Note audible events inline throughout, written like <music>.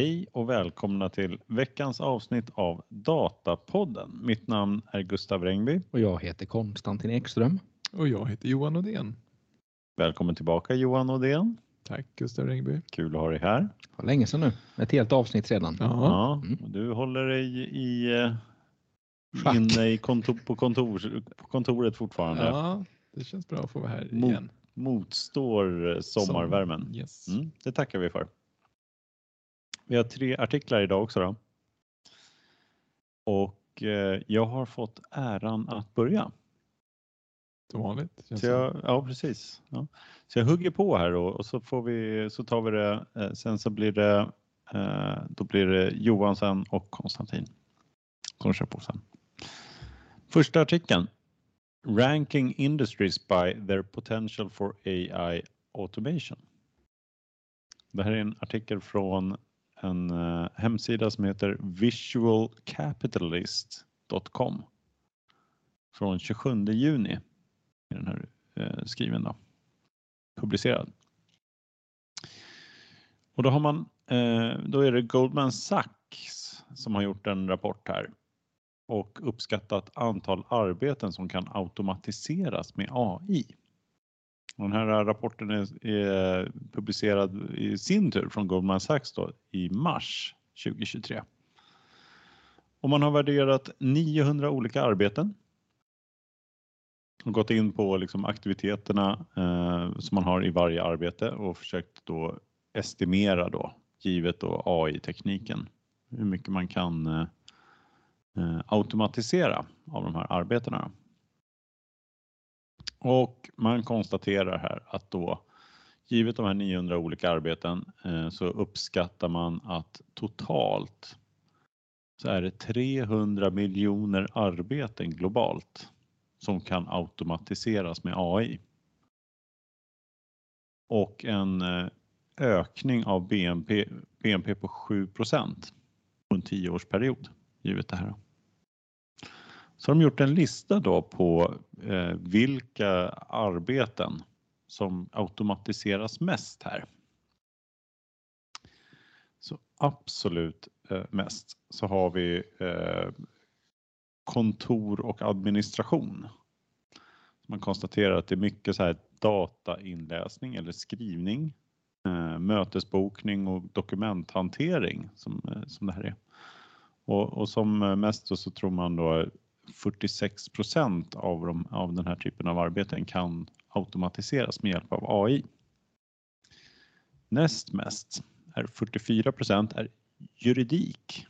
Hej och välkomna till veckans avsnitt av Datapodden. Mitt namn är Gustav Rengby. Och jag heter Konstantin Ekström. Och jag heter Johan Odén. Välkommen tillbaka Johan Odén. Tack Gustav Rengby. Kul att ha dig här. Var länge sedan nu. Ett helt avsnitt redan. Ja, Du håller dig i, eh, inne i kontor, på, kontor, på kontoret fortfarande. Ja, det känns bra att få vara här Mo- igen. Motstår eh, sommarvärmen. Som- Yes. Mm, det tackar vi för. Vi har tre artiklar idag också. Då. Och eh, jag har fått äran att börja. Som vanligt. Så jag, ja, precis. Ja. Så jag hugger på här och, och så, får vi, så tar vi det. Eh, sen så blir det, eh, då blir det Johan sen och Konstantin som kör på sen. Första artikeln. Ranking industries by their potential for AI automation. Det här är en artikel från en eh, hemsida som heter visualcapitalist.com från 27 juni i den här eh, skriven då, publicerad. Och då har man, eh, då är det Goldman Sachs som har gjort en rapport här och uppskattat antal arbeten som kan automatiseras med AI. Och den här rapporten är, är publicerad i sin tur från Goldman Sachs då, i mars 2023. Och man har värderat 900 olika arbeten och gått in på liksom aktiviteterna eh, som man har i varje arbete och försökt då estimera då, givet då AI-tekniken, hur mycket man kan eh, eh, automatisera av de här arbetena. Och man konstaterar här att då, givet de här 900 olika arbeten, eh, så uppskattar man att totalt så är det 300 miljoner arbeten globalt som kan automatiseras med AI. Och en eh, ökning av BNP, BNP på 7% på en tioårsperiod givet det här. Så har de gjort en lista då på eh, vilka arbeten som automatiseras mest här. Så absolut eh, mest så har vi eh, kontor och administration. Man konstaterar att det är mycket så här datainläsning eller skrivning, eh, mötesbokning och dokumenthantering som, eh, som det här är. Och, och som mest så tror man då 46 procent av, de, av den här typen av arbeten kan automatiseras med hjälp av AI. Näst mest är 44 procent är juridik.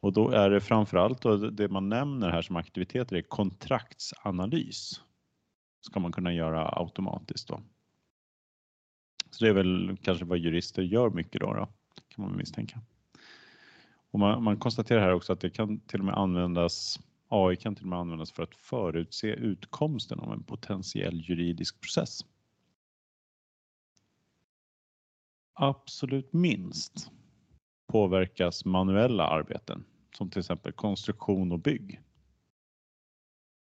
Och då är det framförallt då det man nämner här som aktiviteter är kontraktsanalys. Ska man kunna göra automatiskt då. Så det är väl kanske vad jurister gör mycket då, då kan man misstänka. Och man, man konstaterar här också att det kan till och med användas AI kan till och med användas för att förutse utkomsten av en potentiell juridisk process. Absolut minst påverkas manuella arbeten som till exempel konstruktion och bygg.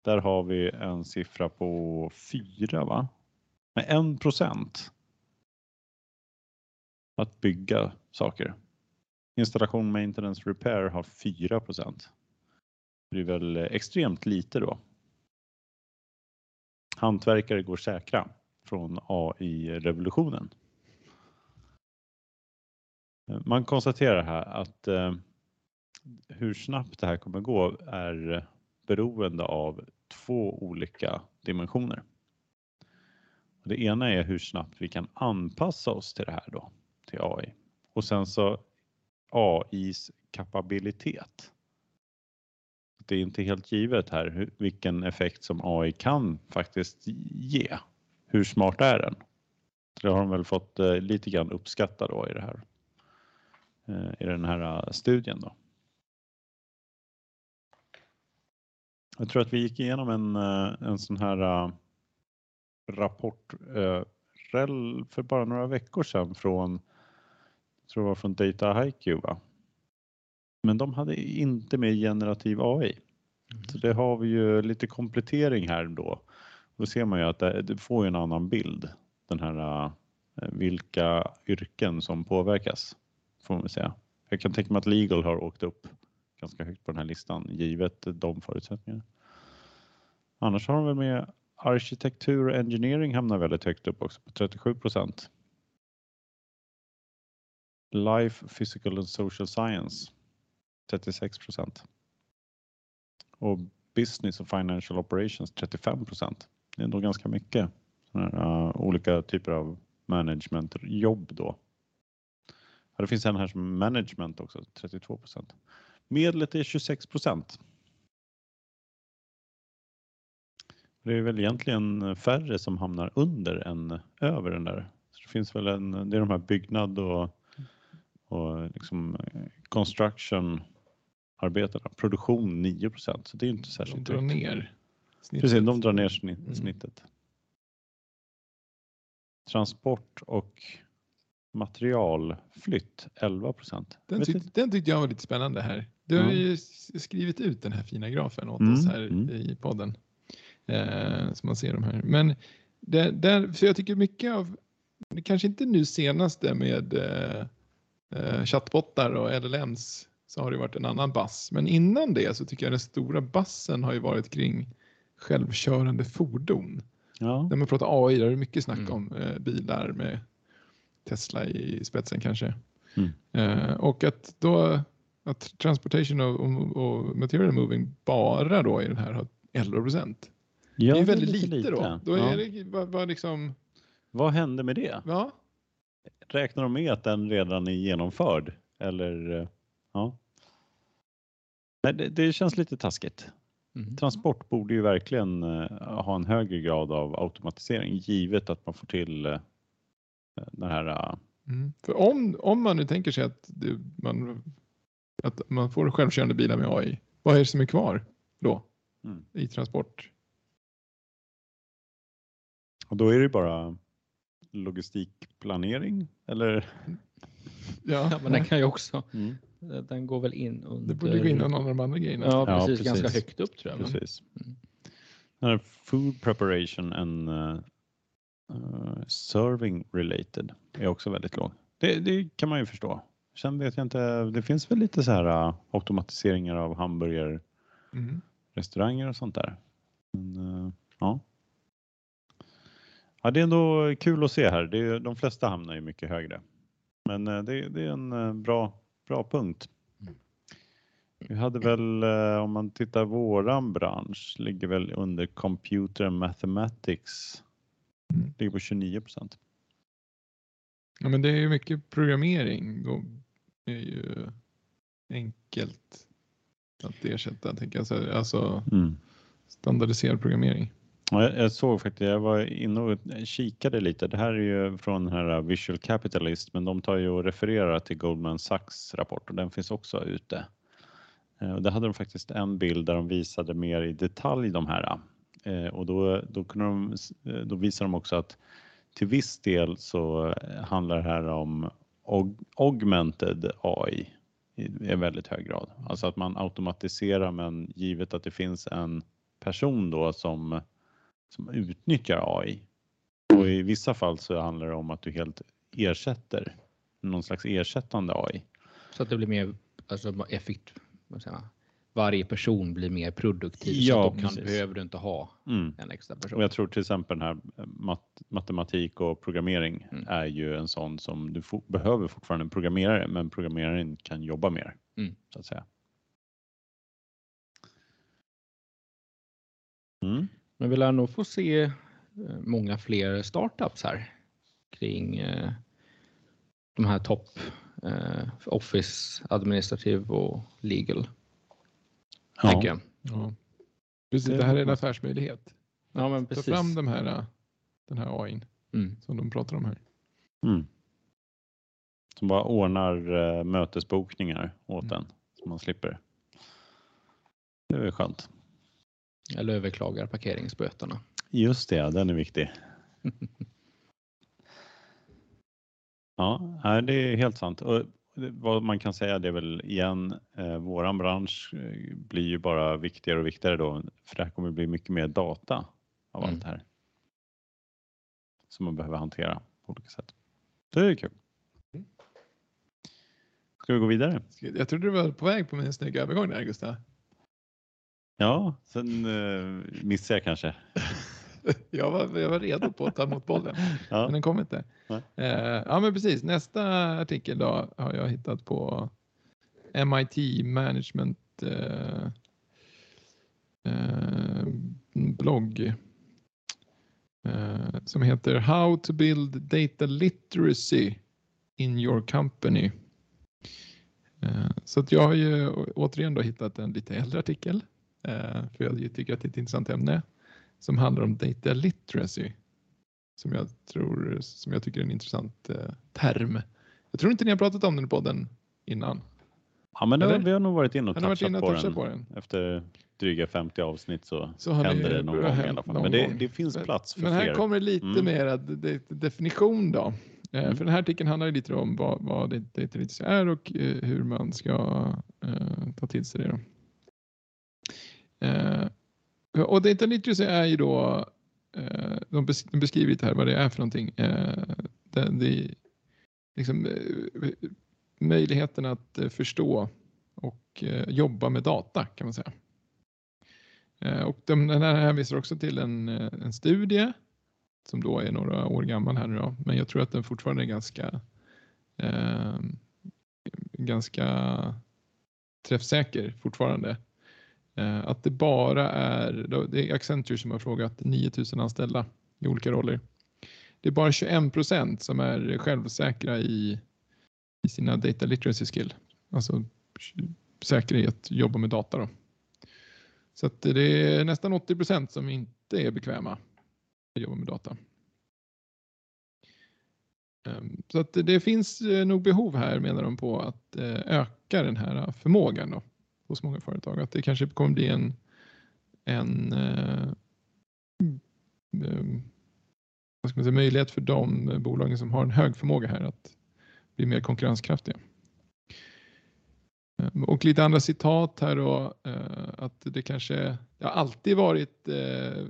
Där har vi en siffra på 4 va? Med 1 procent. Att bygga saker. Installation, maintenance, repair har 4. Det är väl extremt lite då. Hantverkare går säkra från AI-revolutionen. Man konstaterar här att eh, hur snabbt det här kommer gå är beroende av två olika dimensioner. Det ena är hur snabbt vi kan anpassa oss till det här då, till AI. Och sen så AIs kapabilitet. Det är inte helt givet här vilken effekt som AI kan faktiskt ge. Hur smart är den? Det har de väl fått eh, lite grann uppskatta då i det här eh, i den här eh, studien då. Jag tror att vi gick igenom en, en sån här rapport för bara några veckor sedan från, tror det var från Data HiQ va? Men de hade inte med generativ AI. Mm. Så det har vi ju lite komplettering här då. Då ser man ju att det, får en annan bild. Den här vilka yrken som påverkas får man säga. Jag kan tänka mig att legal har åkt upp ganska högt på den här listan givet de förutsättningarna. Annars har de väl med arkitektur och engineering hamnar väldigt högt upp också på 37 procent. Life, physical and social science 36 procent. Och business och financial operations 35 procent. Det är ändå ganska mycket här, uh, olika typer av managementjobb då. Ja, det finns en här som management också, 32 procent. Medlet är 26 procent. Det är väl egentligen färre som hamnar under än över den där. Så det finns väl en, det är de här byggnad och, och liksom construction arbetena. Produktion 9 procent, så det är inte De särskilt drar högt. ner. Precis, de drar ner Mm. snittet. Transport och materialflytt 11 procent. Den, tyck, den tyckte jag var lite spännande här. Du har Ja. ju skrivit ut den här fina grafen åt Mm, oss här mm. i podden. Eh, så man ser de här. Men det, där, för jag tycker mycket av, det kanske inte nu senaste med eh, eh, chattbottar och LLMs så har det varit en annan bass. Men innan det så tycker jag den stora bassen har ju varit kring självkörande fordon. Ja, När man pratar AI, där är det mycket snack Mm. om eh, bilar med Tesla i spetsen kanske. Mm. Eh, och att då att transportation och, och, och material moving bara då i den här har 11 procent. ja det är väldigt lite, då. Då Ja. är det vad, vad liksom, Vad hände med det? ja, Räknar de med att den redan är genomförd? Eller ja. Nej, det, det känns lite taskigt. Mm. Transport borde ju verkligen eh, ha en högre grad av automatisering givet att man får till eh, den här eh, mm. för om, om man nu tänker sig att, det, man, att man får självkörande bilar med AI, vad är det som är kvar då Mm. i transport? och då är det bara logistikplanering eller? Ja, Ja, men den kan ju också, Mm. den går väl in under... det borde gå in någon av de andra grejerna. Ja, Ja, precis, ganska precis. högt upp tror jag. Men, Precis. Mm. Food preparation and eh, serving related är också väldigt låg. Det, det kan man ju förstå. Sen vet jag inte, det finns väl lite så här eh, automatiseringar av hamburgerrestauranger Mm. och sånt där. Men, eh, ja. Ja, det är ändå kul att se här. Det är, de flesta hamnar ju mycket högre. Men eh, det, det är en eh, bra, bra punkt. Vi hade väl, eh, om man tittar våran bransch, ligger väl under computer and mathematics. Mm. Ligger på 29 procent. Ja, men det är ju mycket programmering. Då är ju enkelt att ersätta, tänker jag. Så, Alltså standardiserad programmering. Jag, såg faktiskt, jag var inne och kikade lite. Det här är ju från den här Visual Capitalist, men de tar ju och refererar till Goldman Sachs rapport och den finns också ute. Eh, och där hade de faktiskt en bild där de visade mer i detalj de här. Eh, och då, då, kunde de, eh, då visar de också att till viss del så handlar det här om augmented AI i en väldigt hög grad. Alltså att man automatiserar men givet att det finns en person då som, som utnyttjar AI. Och i vissa fall så handlar det om att du helt ersätter någon slags ersättande AI. Så att det blir mer alltså, effekt, vad säger man? Varje person blir mer produktiv. Ja, så då kan, behöver du inte ha Mm. en extra Och person. jag tror till exempel den här eh, mat, matematik och programmering Mm. är ju en sån som du fo- behöver fortfarande en programmerare men programmeraren kan jobba mer. Mm. Så att säga. Mm. Men vi lär nog få se eh, många fler startups här kring eh, de här topp eh, Office, administrativ och legal. Jag. Ja. Precis, Det det, är här är en affärsmöjlighet. Ja, men Ta precis. fram de här, den här AI Mm. som de pratar om här. Mm. Som bara ordnar mötesbokningar åt Mm. en så man slipper. Det är väl skönt. Eller överklagar parkeringsböterna. Just det, den är viktig. <laughs> Ja, det är helt sant. Och vad man kan säga det är väl igen, eh, våran bransch eh, blir ju bara viktigare och viktigare då, för det här kommer bli mycket mer data av Mm. allt det här. Som man behöver hantera på olika sätt. Det är kul. Ska vi gå vidare? Jag trodde du var på väg på min snygga övergång där Gustav. Ja, sen uh, missade jag kanske. <laughs> jag, var, jag var redo på att ta emot bollen, <laughs> Ja. men den kom inte. Eh, ja, men precis. Nästa artikel då har jag hittat på MIT Management eh, eh, blogg eh, som heter How to build data literacy in your company. Eh, så att jag har ju återigen då hittat en lite äldre artikel eh, för jag tycker att det är ett intressant ämne som handlar om data literacy som jag tror som jag tycker är en intressant eh, term. Jag tror inte ni har pratat om den i podden innan. Ja, men det, vi har nog varit inne och touchat på, touchat den. på den? Efter dryga 50 avsnitt så, Så händer det någon det gång i alla fall. Men det, det finns Men- plats för Men här fler. kommer lite Mm. mer de- de- definition då. Eh, Mm. För den här artikeln handlar lite om vad, vad data literacy är och eh, hur man ska eh, ta till sig det. Då. Eh, och data literacy är ju då, eh, de, bes, de beskriver lite här vad det är för någonting. Eh, det, det, liksom, eh, möjligheten att eh, förstå och eh, jobba med data kan man säga. Eh, och de, den här hänvisar också till en, eh, en studie som då är några år gammal här nu då, men jag tror att den fortfarande är ganska eh, ganska träffsäker fortfarande. Eh, att det bara är, det är Accenture som har frågat 9000 anställda i olika roller. Det är bara 21 procent som är självsäkra i, i sina data literacy skill, alltså säkra i att jobba med data. Då. Så att det är nästan 80 procent som inte är bekväma att jobba med data. Ehm, så att det finns eh, nog behov här menar de på att eh, öka den här förmågan då, hos många företag. Att det kanske kommer bli en, en eh, mm, eh, vad ska man säga, möjlighet för de bolagen som har en hög förmåga här att bli mer konkurrenskraftiga. Ehm, och lite andra citat här då, eh, att det kanske det har alltid varit eh,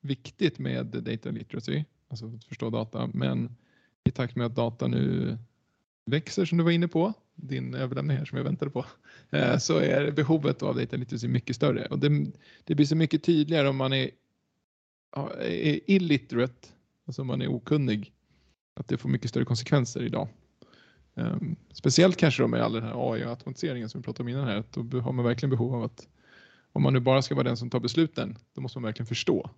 viktigt med data literacy, alltså att förstå data, men i takt med att data nu växer som du var inne på, din överlämning här som jag väntade på, eh, så är behovet av data literacy mycket större. Och det, det blir så mycket tydligare om man är, är illiterate, alltså om man är okunnig, att det får mycket större konsekvenser idag. Um, speciellt kanske då med all den här AI och automatiseringen som vi pratade om innan här, att då har man verkligen behov av att om man nu bara ska vara den som tar besluten, då måste man verkligen förstå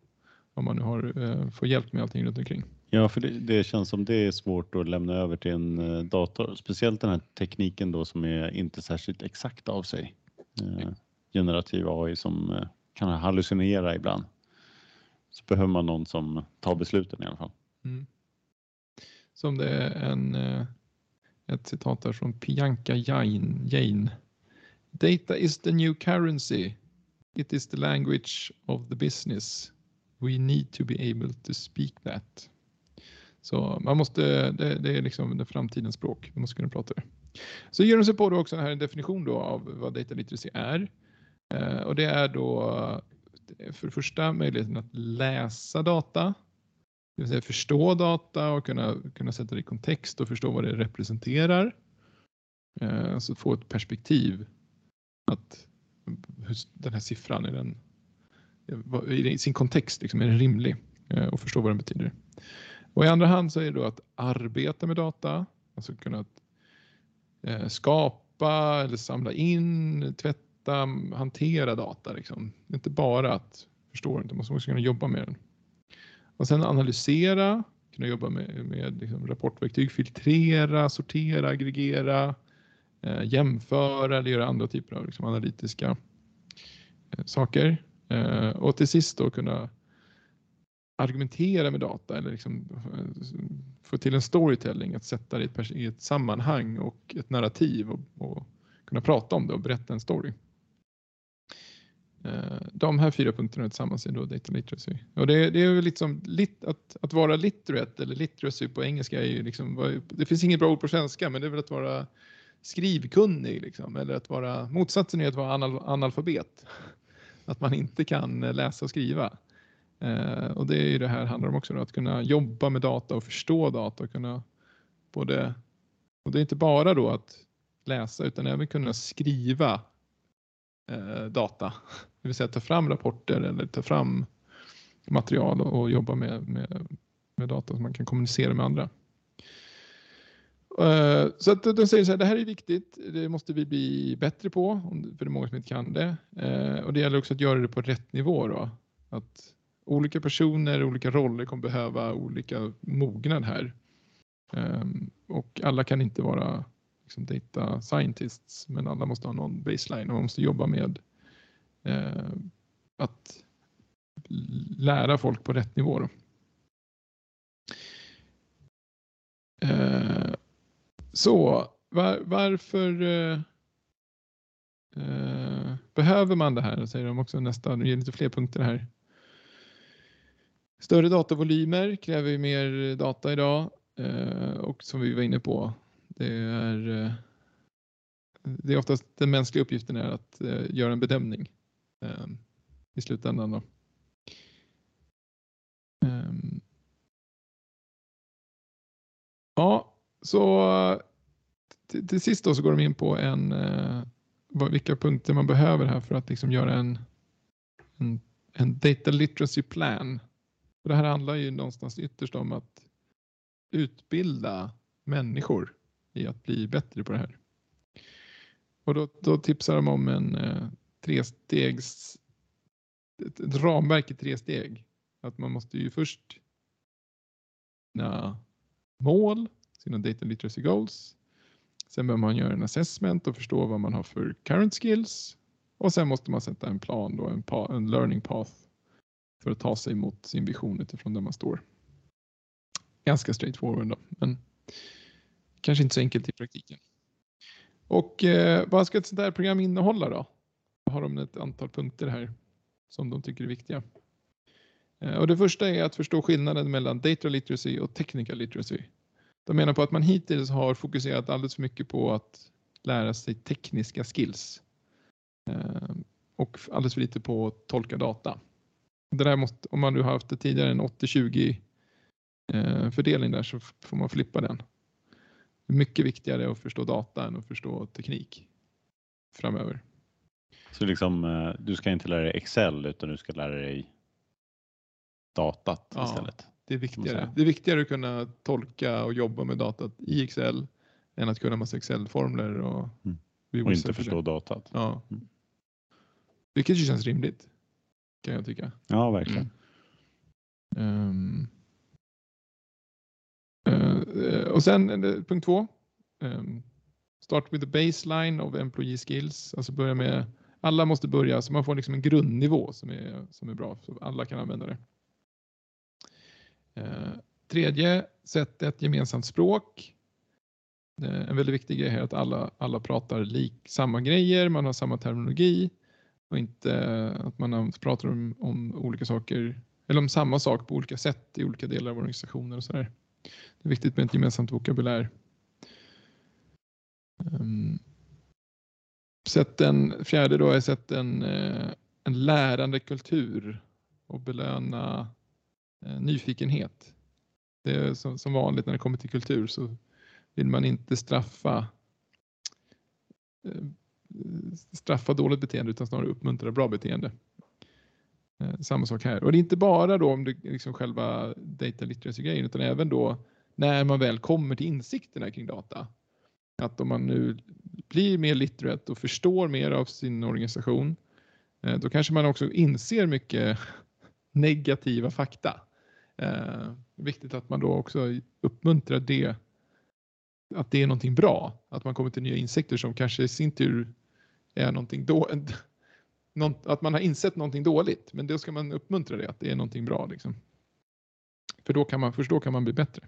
om man nu har, eh, får hjälp med allting runt omkring. Ja, för det, det känns som det är svårt att lämna över till en eh, dator. Speciellt den här tekniken då som är inte särskilt exakt av sig. Eh, generativ AI som eh, kan hallucinera ibland. Så behöver man någon som tar besluten i alla fall. Mm. Som det är en, ett citat där från Bianca Jain. Jain. Data is the new currency. It is the language of the business. We need to be able to speak that. Så man måste, det, det är liksom det framtidens språk. Man måste kunna prata det. Så ger de sig på då också här en definition då av vad data literacy är. Eh, och det är då eh, för det första möjligheten att läsa data, det vill säga förstå data och kunna, kunna sätta det i kontext och förstå vad det representerar. Eh, alltså få ett perspektiv att den här siffran är den i sin kontext liksom, är den rimlig eh, och förstå vad den betyder. Och i andra hand så är det då att arbeta med data, alltså kunna eh, skapa eller samla in, tvätta, hantera data. Liksom. Det är inte bara att förstå den, utan man måste också kunna jobba med den. Och sen analysera, kunna jobba med, med liksom rapportverktyg, filtrera, sortera, aggregera, eh, jämföra eller göra andra typer av liksom, analytiska eh, saker. Eh, och till sist då kunna argumentera med data eller liksom, eh, få till en storytelling, att sätta det i ett, i ett sammanhang och ett narrativ och, och kunna prata om det och berätta en story. Eh, de här fyra punkterna tillsammans är då data literacy. Och det, det är väl liksom lit, att, att vara literate eller literacy på engelska är ju liksom, det finns inget bra ord på svenska men det är väl att vara skrivkunnig liksom, eller att vara, motsatsen är att vara anal, analfabet. Att man inte kan eh, läsa och skriva. Eh, och det är ju det här handlar om också, då, att kunna jobba med data och förstå data och kunna både, och det är inte bara då att läsa utan även kunna skriva eh, data. Det vill säga ta fram rapporter eller ta fram material och, och jobba med, med, med data som man kan kommunicera med andra. Uh, så att de säger så här, det här är viktigt, det måste vi bli bättre på, för det är många som inte kan det. Uh, och det gäller också att göra det på rätt nivå. Då. Att olika personer, olika roller kommer behöva olika mognad här. Um, och alla kan inte vara liksom data scientists, men alla måste ha någon baseline och man måste jobba med uh, att lära folk på rätt nivå. Då. Så var, varför eh, eh, behöver man det här? Säger de också nästa, de ger lite fler punkter här. Större datavolymer kräver ju mer data idag eh, och som vi var inne på, det är, eh, det är oftast den mänskliga uppgiften är att eh, göra en bedömning eh, i slutändan. Då. Ehm. Ja, så till, till sist då så går de in på en, eh, vilka punkter man behöver här för att liksom göra en, en, en data literacy plan för det här handlar ju någonstans ytterst om att utbilda människor i att bli bättre på det här. Och då, då tipsar de om en eh, trestegs, ett, ett ramverk i tre steg. Att man måste ju först sina mål, sina data literacy goals. Sen behöver man göra en assessment och förstå vad man har för current skills. Och sen måste man sätta en plan, då, en, pa, en learning path för att ta sig mot sin vision utifrån där man står. Ganska straightforward då, men kanske inte så enkelt i praktiken. Och eh, vad ska ett sånt här program innehålla då? Har de ett antal punkter här som de tycker är viktiga. Eh, och det första är att förstå skillnaden mellan data literacy och technical literacy. De menar på att man hittills har fokuserat alldeles för mycket på att lära sig tekniska skills eh, och alldeles för lite på att tolka data. Det där måste, om man nu har haft det tidigare en 80-20 eh, fördelning där så får man flippa den. Det är mycket viktigare att förstå data än att förstå teknik framöver. Så liksom, eh, du ska inte lära dig Excel utan du ska lära dig datat ja, istället? Det är viktigare. Det är viktigare att kunna tolka och jobba med datat i Excel än att kunna massa Excel-formler och, mm. och inte förstå datat. Ja. Mm. Vilket ju känns rimligt kan jag tycka. Ja, verkligen. Mm. Uh, och sen uh, punkt två. Um, start with the baseline of employee skills. Alltså börja med, alla måste börja så man får liksom en grundnivå som är, som är bra så alla kan använda det. Eh, tredje, sättet, gemensamt språk. Eh, en väldigt viktig grej är att alla, alla pratar lik, samma grejer, man har samma terminologi och inte eh, att man pratar om, om olika saker eller om samma sak på olika sätt i olika delar av organisationer och sådär. Det är viktigt med ett gemensamt vokabulär. Sätten, sätt fjärde då är sätt en, en lärande kultur och belöna Eh, nyfikenhet. Det är som, som vanligt när det kommer till kultur så vill man inte straffa eh, straffa dåligt beteende utan snarare uppmuntra bra beteende. Eh, samma sak här. Och det är inte bara då om det liksom själva data literacy-grejen utan även då när man väl kommer till insikterna kring data. Att om man nu blir mer literate och förstår mer av sin organisation då kanske man också inser mycket <laughs> negativa fakta. Eh, viktigt att man då också uppmuntrar det att det är någonting bra, att man kommer till nya insikter som kanske i sin tur är någonting dåligt. <laughs> att man har insett någonting dåligt, men då ska man uppmuntra det, att det är någonting bra. Liksom. För då kan man, först då kan man bli bättre.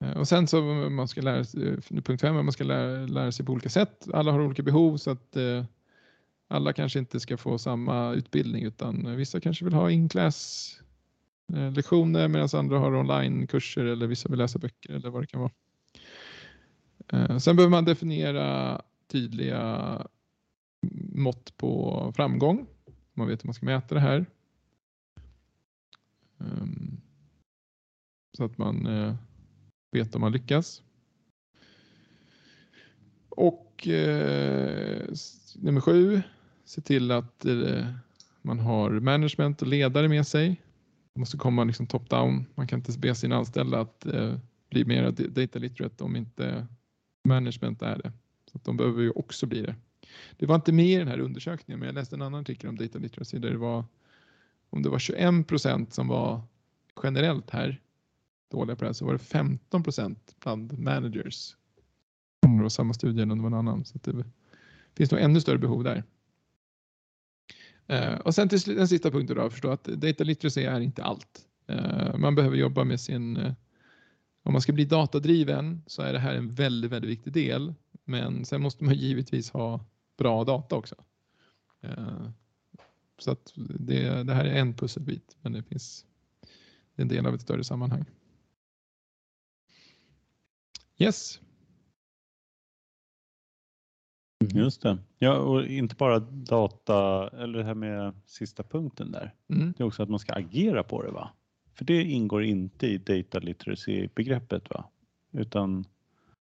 Eh, och sen så eh, man ska lära sig, eh, punkt fem, man ska lära, lära sig på olika sätt. Alla har olika behov så att eh, alla kanske inte ska få samma utbildning utan vissa kanske vill ha in-class Eh, lektioner medan andra har onlinekurser eller vissa vill läsa böcker eller vad det kan vara. Eh, sen behöver man definiera tydliga mått på framgång. Man vet hur man ska mäta det här. Ehm, så att man eh, vet om man lyckas. Och nummer sju, se till att man har management och ledare med sig. Det måste komma liksom top down. Man kan inte be sina anställda att eh, bli mer data literate om inte management är det. Så att de behöver ju också bli det. Det var inte med i den här undersökningen, men jag läste en annan artikel om data literacy där det var om det var 21 procent som var generellt här dåliga på det här, så var det 15 procent bland managers. Det var samma studie eller om det var en annan. Så att det finns nog ännu större behov där. Eh, och sen till slut- den sista punkten då, att förstå att data literacy är inte allt. Eh, man behöver jobba med sin, eh, om man ska bli datadriven så är det här en väldigt, väldigt viktig del. Men sen måste man <laughs> givetvis ha bra data också. Så att det, det här är en pusselbit, men det finns det är en del av ett större sammanhang. Yes, Just det. Ja, och inte bara data, eller det här med sista punkten där. mm. Det är också att man ska agera på det va? För det ingår inte i data literacy-begreppet va? Utan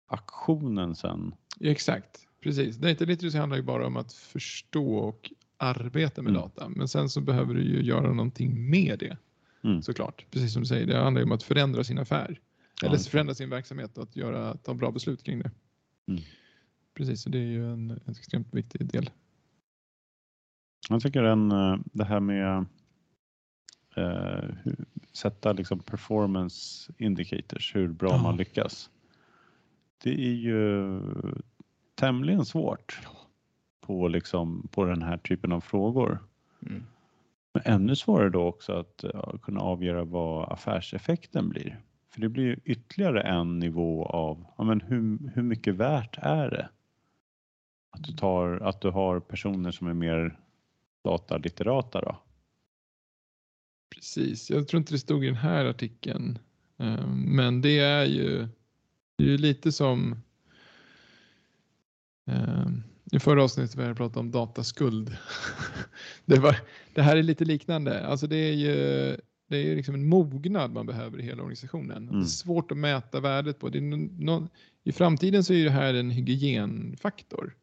aktionen sen. exakt. Precis. Data literacy handlar ju bara om att förstå och arbeta med Mm. data. Men sen så behöver du ju göra någonting med det Mm. såklart. Precis som du säger, det handlar ju om att förändra sin affär. Eller Ja. förändra sin verksamhet och att göra, ta bra beslut kring det. Mm. Precis, så det är ju en, en extremt viktig del. Jag tycker den, eh, det här med eh, sätta liksom performance indicators, hur bra Ja. man lyckas. Det är ju tämligen svårt på, liksom, på den här typen av frågor. Mm. Men ännu svårare då också att ja, kunna avgöra vad affärseffekten blir. För det blir ju ytterligare en nivå av ja, men hur, hur mycket värt är det? Att du, tar, att du har personer som är mer datalitterata då? Precis, jag tror inte det stod i den här artikeln. Eh, Men det är ju, det är ju lite som eh, i förra avsnittet vi pratade om dataskuld. <laughs> Det, var, det här är lite liknande. Alltså det är ju det är liksom en mognad man behöver i hela organisationen. Det Mm. är svårt att mäta värdet på. Det är nå- nå- I framtiden så är det här en hygienfaktor.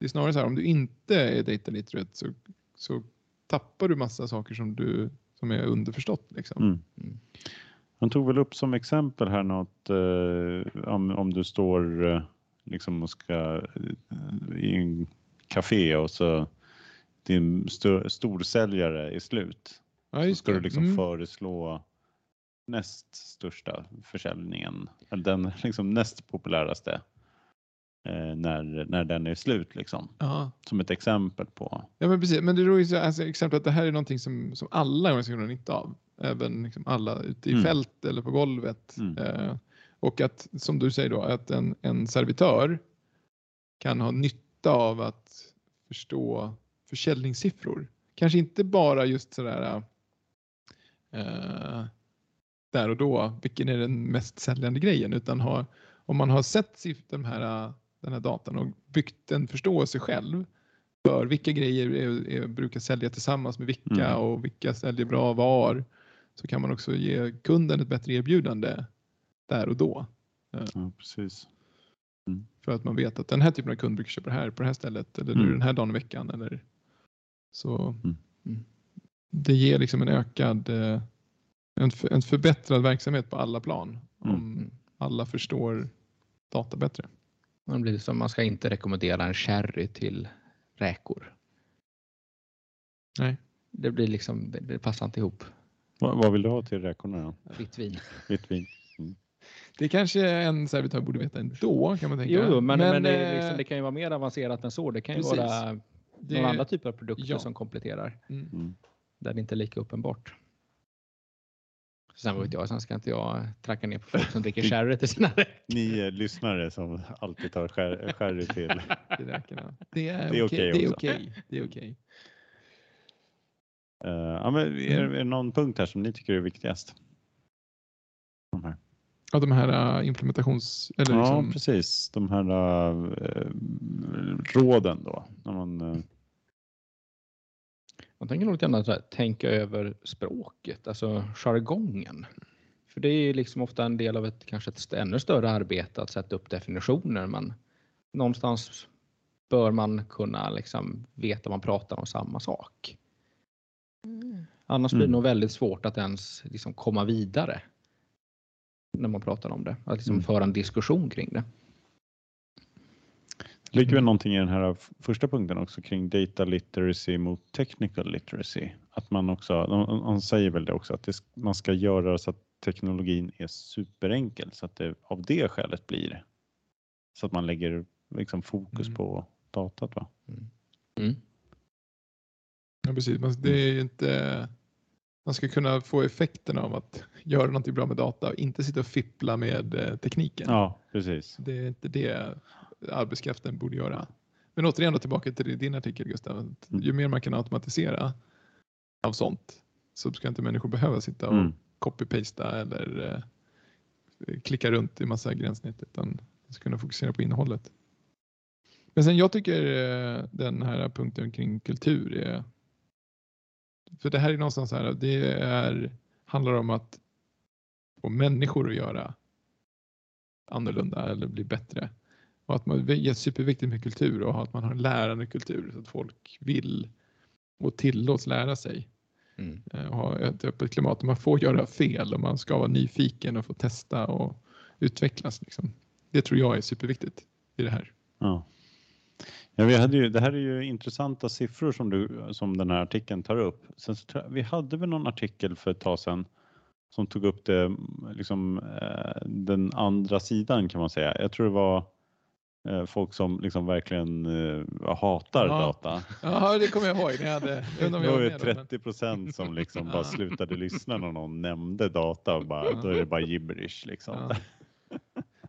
Det är snarare så här om du inte är data literate så, så tappar du massa saker som, du, som är underförstått. Liksom. Mm. Mm. Han tog väl upp som exempel här något eh, om, om du står eh, liksom och ska eh, i en café och så din sto, storsäljare är slut. Ja, Så ska det. du liksom Mm. föreslå näst största försäljningen, den liksom näst populäraste när, när den är slut liksom. Som ett exempel på. ja, men precis. Men det är ju så alltså, exempel att det här är någonting som, som alla organisationer har nytta av. Även liksom alla ute i Mm. fält eller på golvet. Mm. Eh, och att, som du säger då, att en, en servitör kan ha nytta av att förstå försäljningssiffror. Kanske inte bara just sådär eh, där och då, vilken är den mest säljande grejen, utan ha, om man har sett de här, den här datan och byggt en förståelse själv för vilka grejer är, är, brukar sälja tillsammans med vilka Mm. och vilka säljer bra var, så kan man också ge kunden ett bättre erbjudande där och då. Ja, precis. För att man vet att den här typen av kund brukar köpa det här på det här stället eller nu Mm. den här dagen i veckan. Eller, så Mm. Mm. Det ger liksom en ökad, eh, en, en förbättrad verksamhet på alla plan. Mm. Om alla förstår data bättre. Det blir som man ska inte rekommendera en sherry till räkor. Nej. Det blir liksom, det, det passar inte ihop. Vad, vad vill du ha till räkorna då? Vitt vin. <laughs> Vitt vin? Det kanske en servitör borde veta ändå kan man tänka. Jo, jo, men, men, det, eh, liksom, det kan ju vara mer avancerat än så. Det kan ju precis. vara det- några andra typer av produkter ja. som kompletterar mm. Mm. där det inte är lika uppenbart. Sen vet jag, sen ska inte jag tracka ner på folk som <laughs> dricker sherry till sina räkor. <laughs> Ni eh, lyssnare som alltid tar sherry till. <laughs> räkorna. Det är Det är okej. okej Det är okej. Det är okej. Eh, ja, men är, är det någon punkt här som ni tycker är viktigast? De här. Av de här äh, implementations... Eller Ja, liksom, precis. De här eh, råden då. När man, eh, Man tänker nog lite grann så här, tänka över språket, alltså jargongen. För det är ju liksom ofta en del av ett kanske ett ännu större arbete att sätta upp definitioner. Men någonstans bör man kunna liksom veta man pratar om samma sak. Annars blir det Mm. nog väldigt svårt att ens liksom komma vidare när man pratar om det. Att liksom Mm. föra en diskussion kring det. Det ligger väl någonting i den här första punkten också kring data literacy mot technical literacy. Att man också, de säger väl det också, att det, man ska göra så att teknologin är superenkel så att det av det skälet blir så att man lägger liksom fokus Mm. på datat. Va? Mm. Ja, precis. Men det är inte... Man ska kunna få effekten av att göra någonting bra med data och inte sitta och fippla med eh, tekniken. Ja, precis. Det är inte det arbetskraften borde göra. Men återigen då tillbaka till din artikel Gustav. Mm. Ju mer man kan automatisera av sånt så ska inte människor behöva sitta och Mm. copy-pasta eller eh, klicka runt i massa gränssnitt utan de ska kunna fokusera på innehållet. Men sen jag tycker eh, den här punkten kring kultur är för det här är någonstans så här, det är, handlar om att få människor att göra annorlunda eller bli bättre. Och att man, det är superviktigt med kultur och att man har en lärande kultur så att folk vill och tillåts lära sig Mm. eh, och ha ett öppet klimat. Man får göra fel och man ska vara nyfiken och få testa och utvecklas. Liksom. Det tror jag är superviktigt i det här. Ja. Ja, vi hade ju, det här är ju intressanta siffror som, du, som den här artikeln tar upp. Sen så vi hade väl någon artikel för ett tag sedan som tog upp det, liksom, eh, den andra sidan kan man säga. Jag tror det var folk som liksom verkligen eh, hatar Ja. data. Ja, det kommer jag ihåg. Ni hade, jag Det var ju med då, men- 30 procent som liksom Ja. bara slutade lyssna när någon nämnde data och bara, Ja. då är det bara gibberish liksom. Ja.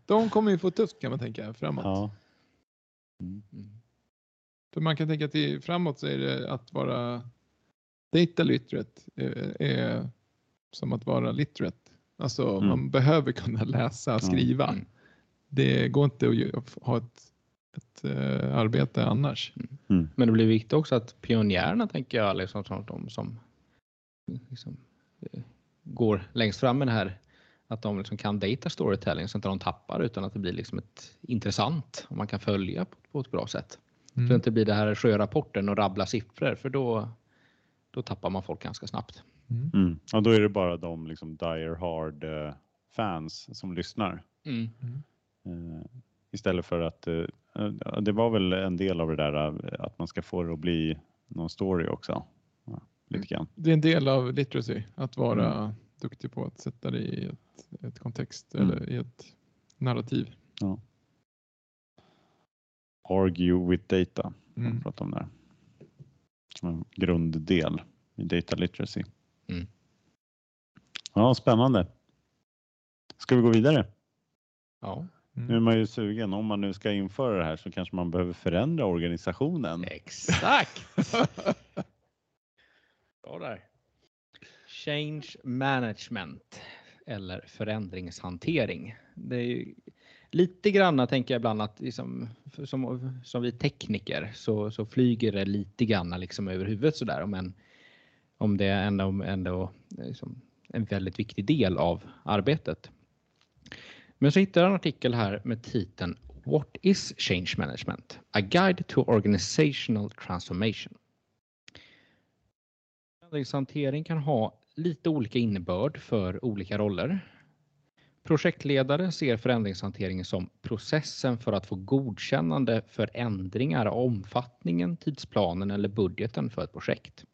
De kommer ju få tufft kan man tänka framåt. Ja. Mm. För man kan tänka att i, framåt så är det att vara data literate är, är som att vara literate. Alltså Mm. man behöver kunna läsa och skriva. Mm. Det går inte att ha ett, ett eh, arbete annars. Men det blir viktigt också att pionjärerna tänker jag, liksom, som, de som liksom, eh, går längst fram med det här, att de liksom kan data storytelling så att inte de tappar utan att det blir liksom ett intressant och man kan följa på, på ett bra sätt. Så det Mm. inte blir det här sjörapporten och rabbla siffror för då, då tappar man folk ganska snabbt. Mm. Mm. Och då är det bara de liksom dire hard eh, fans som lyssnar. Eh, istället för att eh, eh, det var väl en del av det där eh, att man ska få det att bli någon story också. Ja, lite grann. Det är en del av literacy att vara Mm. duktig på att sätta det i ett, ett kontext Mm. eller i ett narrativ. Argue with data. Mm. Mm. Prata om där. Som en grunddel i data literacy. Mm. Ja, spännande. Ska vi gå vidare? Ja, Nu är man ju sugen. Om man nu ska införa det här så kanske man behöver förändra organisationen. exakt. <laughs> Bra där. Change management eller förändringshantering. Det är ju lite granna tänker jag ibland att liksom, som, som vi tekniker så, så flyger det lite granna liksom över huvudet sådär. Men om det är ändå, ändå liksom en väldigt viktig del av arbetet. Men så hittade jag en artikel här med titeln What is change management? A guide to organizational transformation. Förändringshantering kan ha lite olika innebörd för olika roller. Projektledare ser förändringshanteringen som processen för att få godkännande för ändringar av omfattningen, tidsplanen eller budgeten för ett projekt.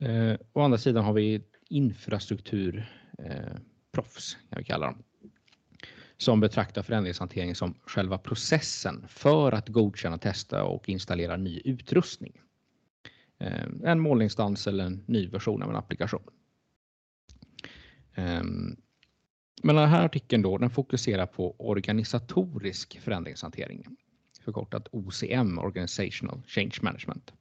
Eh, å andra sidan har vi infrastrukturproffs, eh, kan vi kalla dem, som betraktar förändringshantering som själva processen för att godkänna, testa och installera ny utrustning. Eh, en målinstans eller en ny version av en applikation. Ehm, men den här artikeln då, den fokuserar på organisatorisk förändringshantering. Förkortat OCM, Organizational Change Management.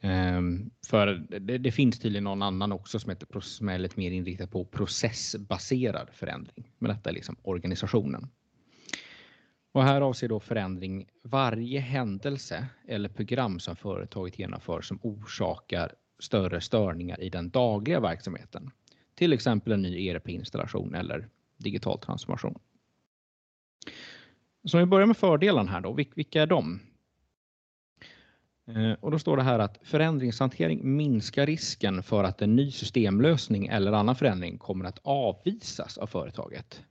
Ehm, för det, det finns tydligen någon annan också som, heter, som är lite mer inriktad på processbaserad förändring. Men detta är liksom organisationen. Och här avser då förändring varje händelse eller program som företaget genomför som orsakar större störningar i den dagliga verksamheten. Till exempel en ny ERP-installation eller digital transformation. Så om vi börjar med fördelarna här då, vilka är de? Eh, och då står det här att förändringshantering minskar risken för att en ny systemlösning eller annan förändring kommer att avvisas av företaget.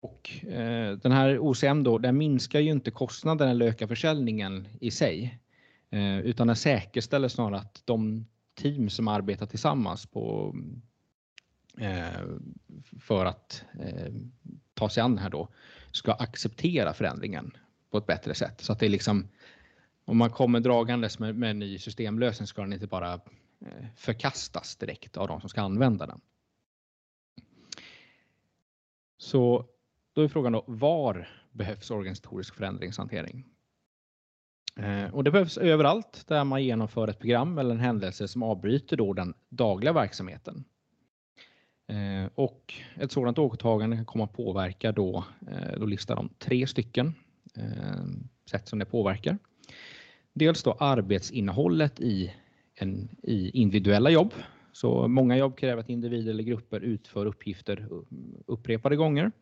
Och eh, den här OCM då, den minskar ju inte kostnaden eller ökar försäljningen i sig, eh, utan den säkerställer snarare att de team som arbetar tillsammans på, eh, för att eh, ta sig an det här då, ska acceptera förändringen på ett bättre sätt. Så att det är liksom om man kommer dragandes med, med en ny systemlösning ska den inte bara eh, förkastas direkt av de som ska använda den. Så då är frågan då, var behövs organisatorisk förändringshantering? Eh, och det behövs överallt där man genomför ett program eller en händelse som avbryter då den dagliga verksamheten. Eh, och ett sådant åtagande kan komma att påverka då, då listar de tre stycken sätt som det påverkar. Dels då arbetsinnehållet i, en, i individuella jobb. Så många jobb kräver att individer eller grupper utför uppgifter uh, upprepade gånger.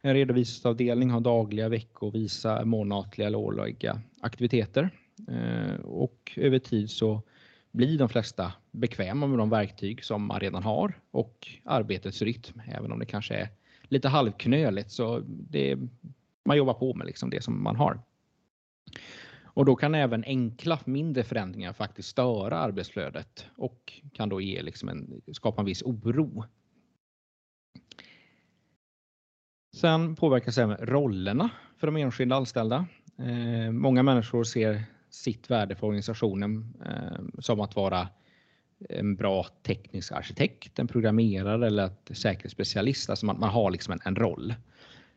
En redovisningsavdelning har dagliga, veckovisa, månatliga eller årliga aktiviteter. Uh, och över tid så blir de flesta bekväma med de verktyg som man redan har och arbetets rytm, även om det kanske är lite halvknöligt så det, man jobbar på med liksom det som man har. Och då kan även enkla mindre förändringar faktiskt störa arbetsflödet och kan då ge liksom en, skapa en viss oro. Sen påverkas även rollerna för de enskilda anställda. Eh, många människor ser sitt värde för organisationen eh, som att vara en bra teknisk arkitekt, en programmerare eller ett säkerhetsspecialist. Alltså man, man har liksom en, en roll.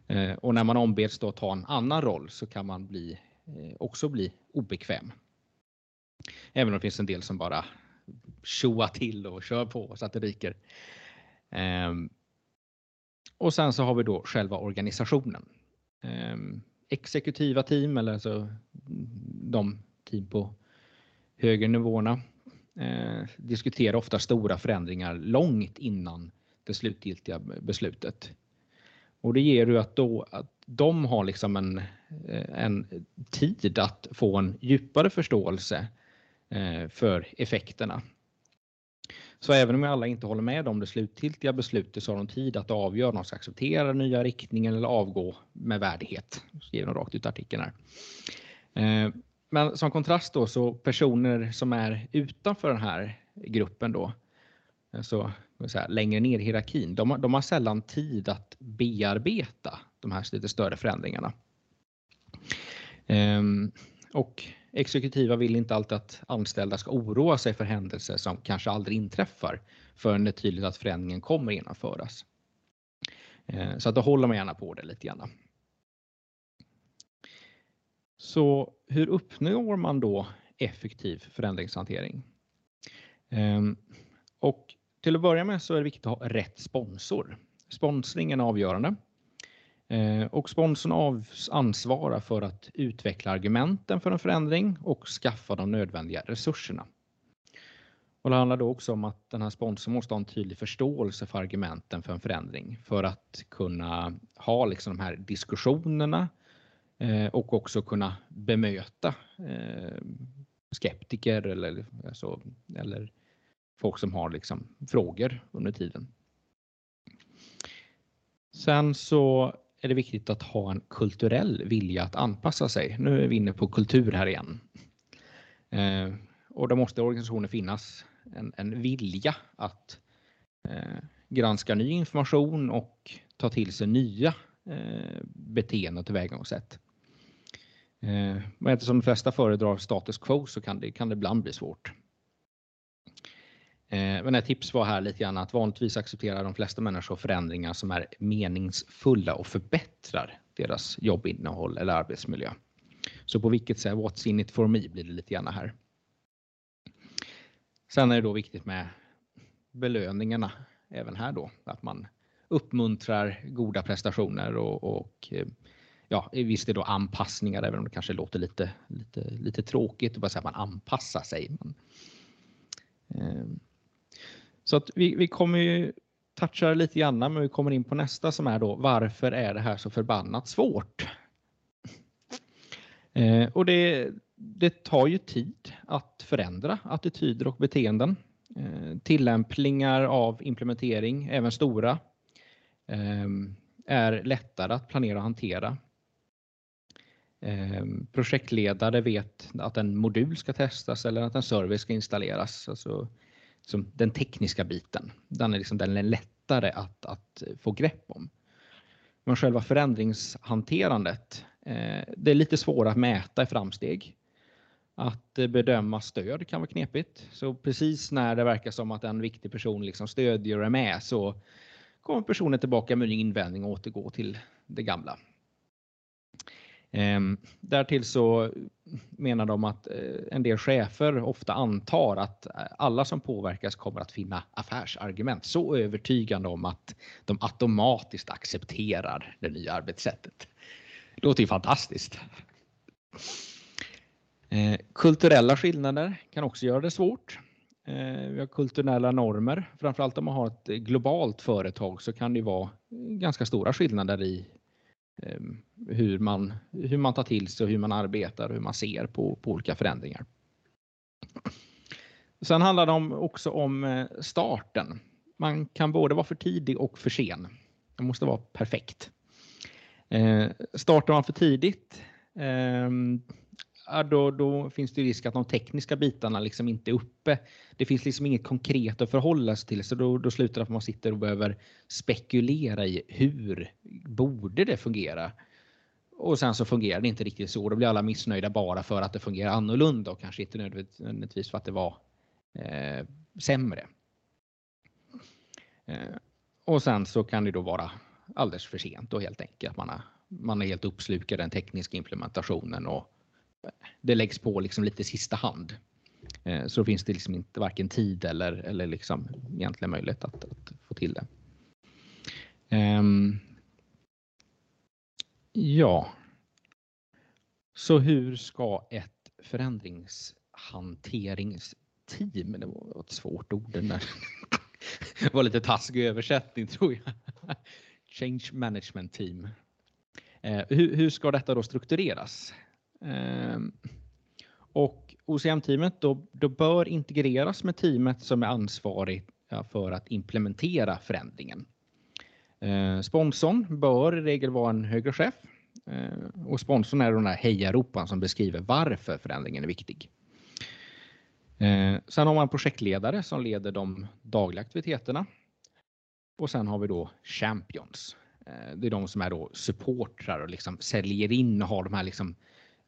Eh, och när man ombeds då ta en annan roll så kan man bli Eh, också bli obekväm. Även om det finns en del som bara tjoar till och kör på så att det ryker. Ehm, och sen så har vi då själva organisationen. Ehm, exekutiva team eller alltså de team på högre nivåerna eh, diskuterar ofta stora förändringar långt innan det slutgiltiga beslutet. Och det ger ju att, då, att de har liksom en, eh, en tid att få en djupare förståelse eh, för effekterna. Så även om alla inte håller med om det slutgiltiga beslutet så har de tid att avgöra om de ska acceptera den nya riktningen eller avgå med värdighet. Skriver de rakt ut artikeln här. Eh, men som kontrast då så personer som är utanför den här gruppen då, så säga, längre ner i hierarkin, de, de har sällan tid att bearbeta de här lite större förändringarna. Ehm, och exekutiva vill inte alltid att anställda ska oroa sig för händelser som kanske aldrig inträffar förrän det är tydligt att förändringen kommer genomföras. Ehm, så att då håller man gärna på det lite grann. Så hur uppnår man då effektiv förändringshantering? Ehm, och till att börja med så är det viktigt att ha rätt sponsor. Sponsring är avgörande. Eh, och sponsorn ansvarar för att utveckla argumenten för en förändring och skaffa de nödvändiga resurserna. Och det handlar då också om att den här sponsorn måste ha en tydlig förståelse för argumenten för en förändring för att kunna ha liksom de här diskussionerna eh, och också kunna bemöta eh, skeptiker eller, alltså, eller folk som har liksom frågor under tiden. Sen så är det viktigt att ha en kulturell vilja att anpassa sig. Nu är vi inne på kultur här igen. Eh, och då måste organisationen finnas en, en vilja att eh, granska ny information och ta till sig nya eh, beteenden och tillvägagångssätt. Eh, men eftersom de flesta föredrar status quo så kan det, kan det ibland bli svårt. Eh, men ett tips var här lite grann att vanligtvis accepterar de flesta människor förändringar som är meningsfulla och förbättrar deras jobbinnehåll eller arbetsmiljö. Så på vilket sätt, what's in it for me blir det lite grann här. Sen är det då viktigt med belöningarna även här då, att man uppmuntrar goda prestationer och, och eh, ja, visst är då anpassningar, även om det kanske låter lite, lite, lite tråkigt att bara säga att man anpassar sig. Men, eh, så att vi, vi kommer ju toucha lite grann, men vi kommer in på nästa som är då varför är det här så förbannat svårt? Eh, och det, det tar ju tid att förändra attityder och beteenden. Eh, tillämpningar av implementering, även stora, eh, är lättare att planera och hantera. Eh, projektledare vet att en modul ska testas eller att en service ska installeras. Alltså, liksom, den tekniska biten, den är, liksom, den är lättare att, att få grepp om. Men själva förändringshanterandet, eh, det är lite svårare att mäta i framsteg. Att eh, bedöma stöd kan vara knepigt. Så precis när det verkar som att en viktig person liksom stödjer och är med så kommer personen tillbaka med en invändning och återgår till det gamla. Ehm, därtill så menar de att eh, en del chefer ofta antar att eh, alla som påverkas kommer att finna affärsargument så övertygande om att de automatiskt accepterar det nya arbetssättet. Det låter ju fantastiskt. Eh, kulturella skillnader kan också göra det svårt. Ehm, vi har kulturella normer. Framförallt om man har ett globalt företag så kan det vara ganska stora skillnader i Ehm, hur man, hur man tar till sig och hur man arbetar och hur man ser på, på olika förändringar. Sen handlar det också om eh, starten. Man kan både vara för tidig och för sen. Det måste vara perfekt. Eh, startar man för tidigt ehm, då, då, finns det risk att de tekniska bitarna liksom inte är uppe. Det finns liksom inget konkret att förhålla sig till så då, då slutar det att man sitter och behöver spekulera i hur borde det fungera? Och sen så fungerar det inte riktigt så. Då blir alla missnöjda bara för att det fungerar annorlunda och kanske inte nödvändigtvis för att det var eh, sämre. Eh, och sen så kan det då vara alldeles för sent och helt enkelt. Man, har, man är helt uppslukad den tekniska implementationen och det läggs på liksom lite sista hand. Eh, så då finns det liksom inte varken tid eller, eller liksom egentligen möjlighet att, att få till det. Um, ja. Så hur ska ett förändringshanteringsteam, det var ett svårt ord den där. Det <laughs> var lite taskig översättning tror jag. Change management team. Uh, hur, hur ska detta då struktureras? Ehm, och OCM-teamet då, då bör integreras med teamet som är ansvarigt för att implementera förändringen. Ehm, sponsorn bör i regel vara en högre chef ehm, och sponsorn är den här hejaropan som beskriver varför förändringen är viktig. Sen har man projektledare som leder de dagliga aktiviteterna. Och sen har vi då champions. Det är de som är då supportrar och liksom säljer in och har de här liksom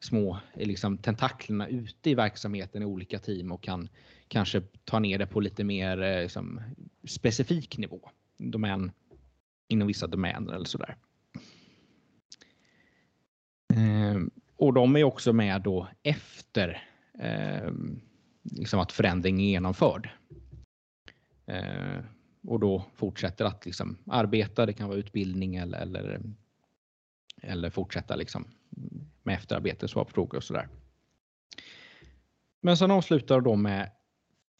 små liksom, tentaklerna ute i verksamheten i olika team och kan kanske ta ner det på lite mer eh, liksom, specifik nivå. Domän, inom vissa domäner eller sådär. Eh, och de är också med då efter eh, liksom att förändringen är genomförd. Eh, och då fortsätter att liksom arbeta, det kan vara utbildning eller, eller, eller fortsätta liksom med efterarbete, svar på frågor och sådär. Men sen avslutar de med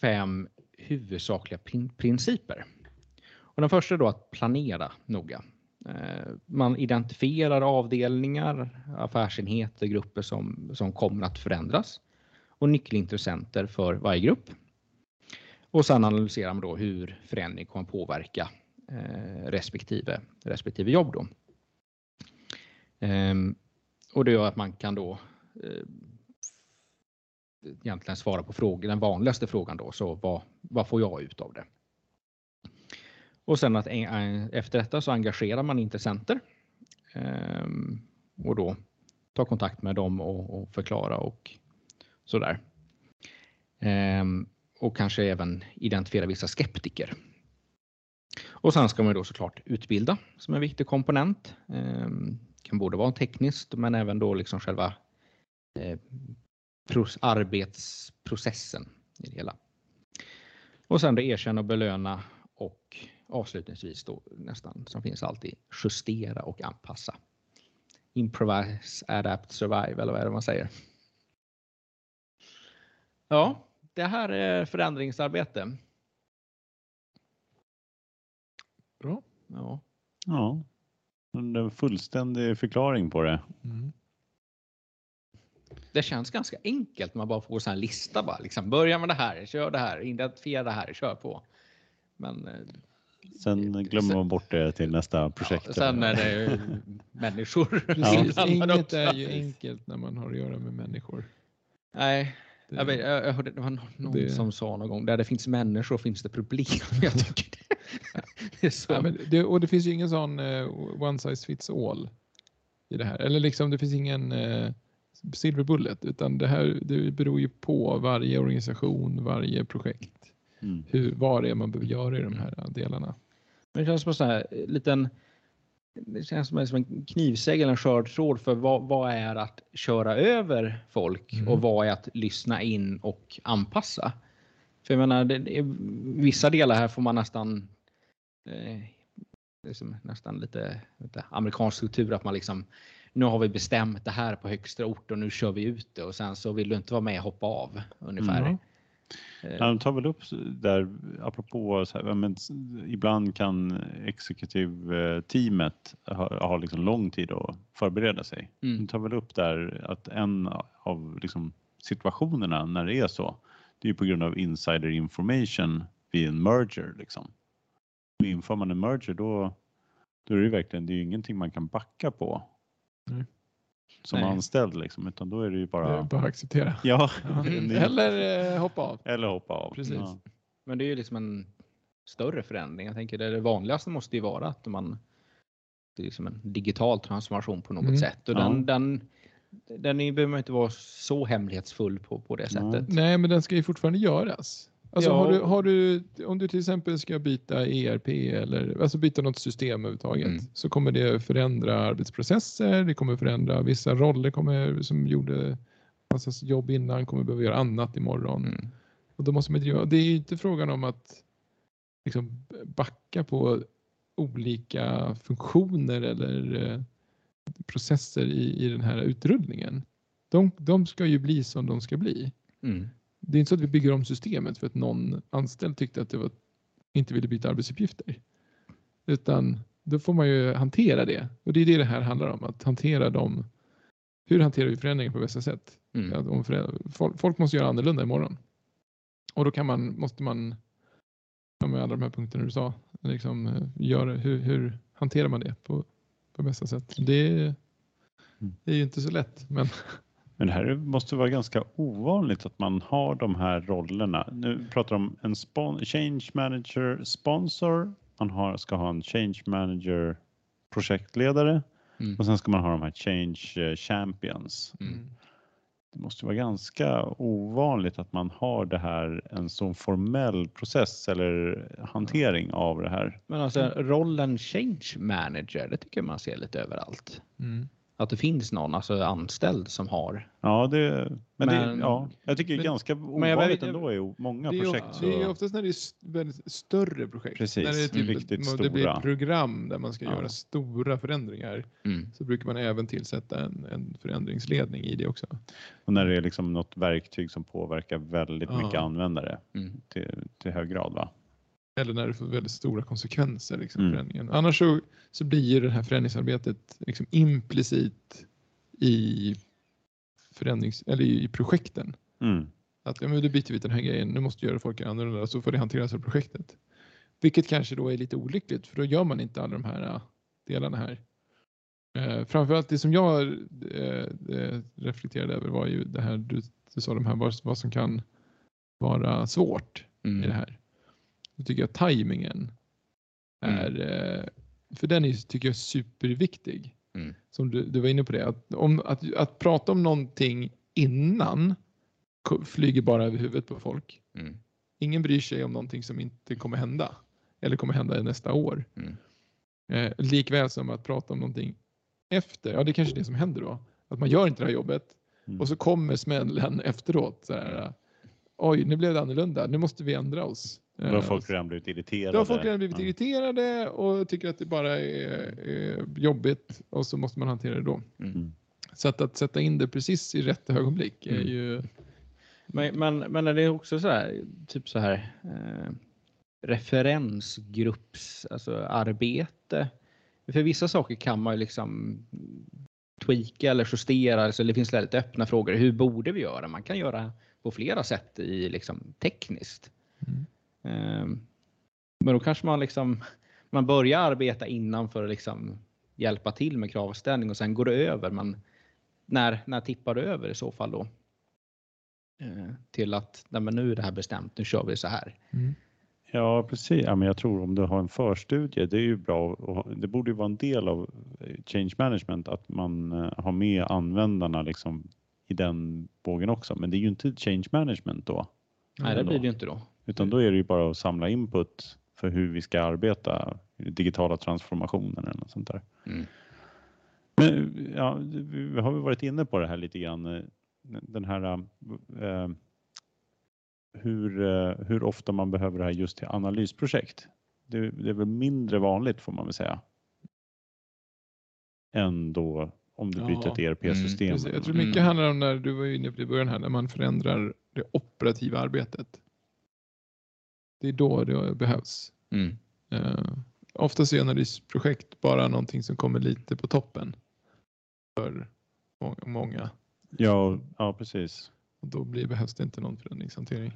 fem huvudsakliga principer. Och den första är då att planera noga. Eh, man identifierar avdelningar, affärsenheter, grupper som, som kommer att förändras och nyckelintressenter för varje grupp. Och sen analyserar man då hur förändring kommer påverka eh, respektive, respektive jobb. Då. Ehm, och det gör att man kan då eh, egentligen svara på frågan, den vanligaste frågan då, så vad, vad får jag ut av det? Och sen att efter detta så engagerar man intressenter eh, och då tar kontakt med dem och, och förklara och sådär. Eh, och kanske även identifiera vissa skeptiker. Och sen ska man då såklart utbilda som en viktig komponent. Ehm, kan både vara tekniskt men även då liksom själva eh, arbetsprocessen i det hela. Och sen då erkänna och belöna och avslutningsvis då nästan som finns alltid justera och anpassa. Improvise, adapt, survive eller vad är det man säger? Ja, det här är förändringsarbete. Bra. Ja. ja en fullständig förklaring på det. Mm. det känns ganska enkelt. Man bara får en lista bara liksom. Börja med det här, kör det här, identifiera det här, kör på. Men eh, Sen glömmer man bort det till nästa projekt. ja, sen är det <laughs> människor. Precis, inblandade inget också. är ju enkelt när man har att göra med människor. Nej, Det- jag, vet, jag, hörde, det var någon Det- som sa någon gång, där det finns människor finns det problem. <laughs> Jag tycker det. <laughs> Ja, men det, och det finns ju ingen sån eh, one size fits all i det här. Eller liksom det finns ingen eh, silver bullet utan det här det beror ju på varje organisation, varje projekt. Mm. Hur, vad det är man behöver göra i de här delarna. Men det känns som en sån här liten det känns som en, knivsägg eller en skörd tråd för vad, vad är att köra över folk Mm. och vad är att lyssna in och anpassa. För jag menar, det, det vissa delar här får man nästan eh, det är som nästan lite, lite amerikansk kultur att man liksom nu har vi bestämt det här på högsta ort och nu kör vi ut det och sen så vill du inte vara med hoppa av ungefär. Mm. Eh, Ja, de tar väl upp där, apropå så här, men, ibland kan exekutivteamet ha, ha liksom lång tid att förbereda sig. Mm. De tar väl upp där att en av liksom situationerna när det är så, det är på grund av insider information vid en merger. Liksom. Inför man en merger då, då är det ju verkligen, det är ju ingenting man kan backa på. Nej. Som Nej. anställd liksom, utan då är det ju Det är bara, bara att acceptera. ja, <laughs> Ja. Mm. Eller eh, hoppa av. eller hoppa av. Precis. Ja. Men det är ju liksom en större förändring. Jag tänker det, det vanligaste måste ju vara att man det är liksom en digital transformation på något Mm. sätt och Ja. den, den, den är- behöver man inte vara så hemlighetsfull på, på det sättet. Nej, men den ska ju fortfarande göras. Alltså Ja. har, du, har du, om du till exempel ska byta ERP eller alltså byta något system överhuvudtaget Mm. så kommer det förändra arbetsprocesser, det kommer förändra vissa roller kommer, som gjorde massa jobb innan kommer behöva göra annat imorgon. Mm. Och då måste man driva, det är ju inte frågan om att liksom backa på olika funktioner eller eh, processer i, i den här utrullningen. De, de ska ju bli som de ska bli. Mm. Det är inte så att vi bygger om systemet för att någon anställd tyckte att det var, inte ville byta arbetsuppgifter. Utan då får man ju hantera det. Och det är det det här handlar om, att hantera dem. Hur hanterar vi förändringar på bästa sätt? Mm. Om folk, folk måste göra annorlunda imorgon. Och då kan man, måste man, med alla de här punkterna du sa, liksom, eh, göra, hur, hur hanterar man det på, på bästa sätt? Det, det är ju inte så lätt, men <laughs> Men det här måste vara ganska ovanligt att man har de här rollerna. Nu pratar de om en spon- change manager sponsor. Man har, ska ha en change manager projektledare Mm. och sen ska man ha de här change eh, champions. Mm. Det måste vara ganska ovanligt att man har det här en sån formell process eller hantering av det här. Men alltså rollen change manager, det tycker man ser lite överallt. mm. Att det finns någon alltså anställd som har. Ja, det, men, det, Men- ja, jag tycker det är men- ganska ovanligt vet- ändå i många det, är, projekt. det är Så, oftast när det är väldigt större projekt. Precis, när det, är typ riktigt ett, det blir stora. ett program där man ska Ja. göra stora förändringar Mm. så brukar man även tillsätta en, en förändringsledning i det också. och när det är liksom något verktyg som påverkar väldigt Ja. mycket användare Mm. till, till hög grad. Va? Eller när det får väldigt stora konsekvenser, liksom, Mm. förändringen. Annars så, så blir det här förändringsarbetet liksom implicit i, förändrings, eller i projekten. Mm. Att ja, men då byter vi den här grejen, nu måste göra folk annorlunda så får det hanteras av projektet. Vilket kanske då är lite olyckligt för då gör man inte alla de här äh, delarna här. Eh, framförallt det som jag eh, eh, reflekterade över var ju det här du, du sa de här vad, vad som kan vara svårt i det Mm. här. Då tycker jag tajmingen Mm. är, eh, för den är, tycker jag superviktig. Mm. Som du, du var inne på det, att, om, att, att prata om någonting innan flyger bara över huvudet på folk. Mm. Ingen bryr sig om någonting som inte kommer hända eller kommer hända nästa år. Mm. Eh, likväl som att prata om någonting efter, ja det är kanske är det som händer då. Att man gör inte det här jobbet Mm. och så kommer smällen <laughs> efteråt. Så här, Oj, nu blev det annorlunda, nu måste vi ändra oss. Då har Eh, folk redan blivit irriterade. då har folk redan blivit Ja. irriterade och tycker att det bara är, är jobbigt och så måste man hantera det då. Mm. Så att, att sätta in det precis i rätt ögonblick är Mm. ju... Men, men, men är det också så här, typ så här eh, referensgrupps, alltså arbete? För vissa saker kan man ju liksom tweaka eller justera. Så det finns väldigt öppna frågor. Hur borde vi göra? Man kan göra på flera sätt i liksom tekniskt. Mm. Ehm, Men då kanske man liksom man börjar arbeta innan för att liksom hjälpa till med kravställning och sen går det över. Men när, när tippar det över i så fall då? Eh, Till att nej men nu är det här bestämt, nu kör vi så här. Mm. Ja, precis. Ja, men jag tror om du har en förstudie, det är ju bra. Och det borde ju vara en del av eh, change management att man eh, har med användarna liksom i den bågen också. Men det är ju inte change management då, Nej, det blir det ju inte då. Utan då är det ju bara att samla input för hur vi ska arbeta i digitala transformationer eller något sånt där. Mm. Men ja, vi har väl varit inne på det här lite grann. eh, Den här eh, hur, eh, hur ofta man behöver det här just till analysprojekt. Det, det är väl mindre vanligt får man väl säga. Än då om du byter Ja, ett ERP-system. Precis. Jag tror Mm. mycket handlar om när du var inne på det i början här, när man förändrar det operativa arbetet. Det är då det behövs. Mm. Uh, oftast är analysprojekt bara någonting som kommer lite på toppen för må- många. Ja, ja, precis. Och då blir, behövs det inte någon förändringshantering.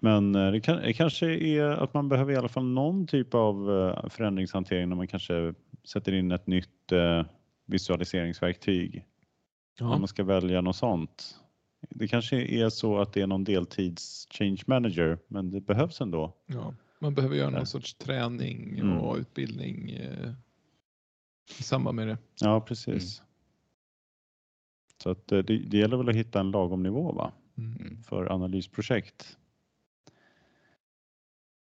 Men eh, det, kan, det kanske är att man behöver i alla fall någon typ av eh, förändringshantering när man kanske sätter in ett nytt eh, visualiseringsverktyg. Om man ska välja något sånt. Det kanske är så att det är någon deltids change manager, men det behövs ändå. Ja, man behöver göra någon sorts träning Mm. och utbildning eh, i samband med det. Ja, precis. Så att eh, det, det gäller väl att hitta en lagom nivå va? Mm. Mm. för analysprojekt.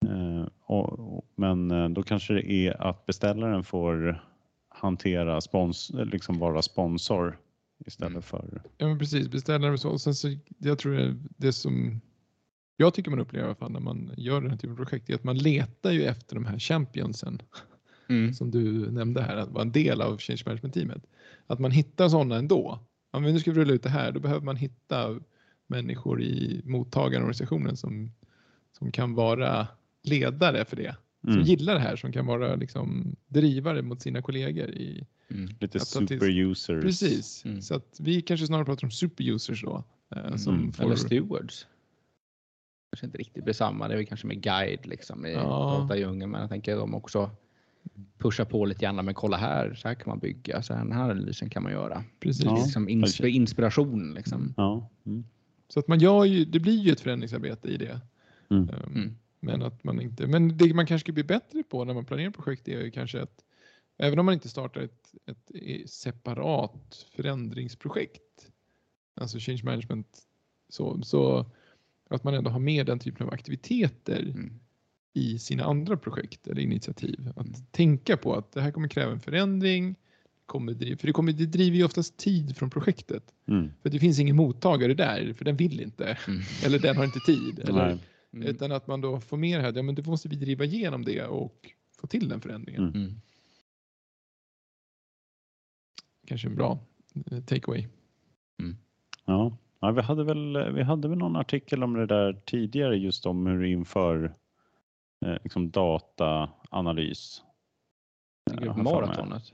Eh, och, och, men då kanske det är att beställaren får hantera spons, liksom vara sponsor istället Mm. för. Ja men precis, beställare och så. Och sen så jag tror det, det som jag tycker man upplever i alla fall när man gör den här typen av projekt är att man letar ju efter de här championsen Mm. som du nämnde här, att vara en del av change management-teamet. Att man hittar sådana ändå. Ja, men nu ska vi rulla ut det här, då behöver man hitta människor i mottagarorganisationen som, som kan vara ledare för det. Som Mm, gillar det här, som kan vara liksom drivare mot sina kollegor. I, Mm. lite superusers. precis, Mm. så att vi kanske snarare pratar om superusers då. eh, Som Mm. får, Eller stewards. Kanske inte riktigt blir samma. Det är väl kanske med guide liksom i Ja. datadjungeln. Men jag tänker de också pushar på lite grann. Men kolla här, så här kan man bygga. Så här, den här analysen kan man göra. precis. Ja. Liksom insp- inspiration liksom. Ja. Mm. Så att man gör ju, det blir ju ett förändringsarbete i det. Mm. Um, Mm. Men att man inte, men det man kanske ska bli bättre på när man planerar projekt är ju kanske att även om man inte startar ett, ett eh, separat förändringsprojekt, alltså change management, så, så att man ändå har med den typen av aktiviteter Mm. i sina andra projekt eller initiativ. Att Mm. tänka på att det här kommer kräva en förändring, kommer för det, kommer, det driver ju oftast tid från projektet. Mm. För det finns ingen mottagare där, för den vill inte. Mm. <laughs> Eller den har inte tid. Eller. Mm. utan att man då får med det här, ja men då måste vi driva igenom det och få till den förändringen. Mm. Mm. Kanske en bra eh, takeaway. Ja. Ja, vi, hade väl, vi hade väl någon artikel om det där tidigare just om hur du inför eh, liksom dataanalys. Maratonet?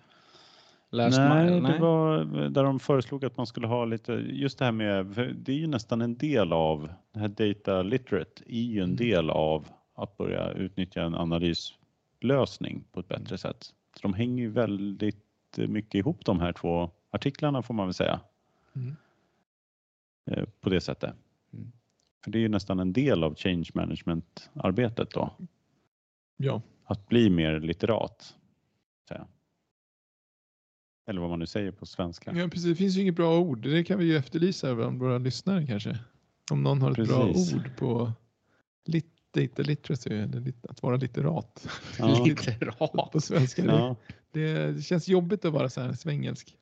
Last Nej, mile? det var där de föreslog att man skulle ha lite, just det här med, det är ju nästan en del av, det här data literate är ju en Mm. del av att börja utnyttja en analyslösning på ett bättre sätt. Så de hänger ju väldigt mycket ihop de här två artiklarna får man väl säga. Mm. Eh, På det sättet. Mm. För det är ju nästan en del av change management arbetet då. Ja, Att bli mer litterat. Säga. Eller vad man nu säger på svenska. ja precis. Det finns ju inget bra ord. Det kan vi ju efterlysa bland våra lyssnare kanske. Om någon har ett Precis. bra ord på lit, data literacy, eller lit, att vara litterat Ja. <laughs> Lite rakt. på svenska. Ja, Det, det känns jobbigt att vara så här svengelsk.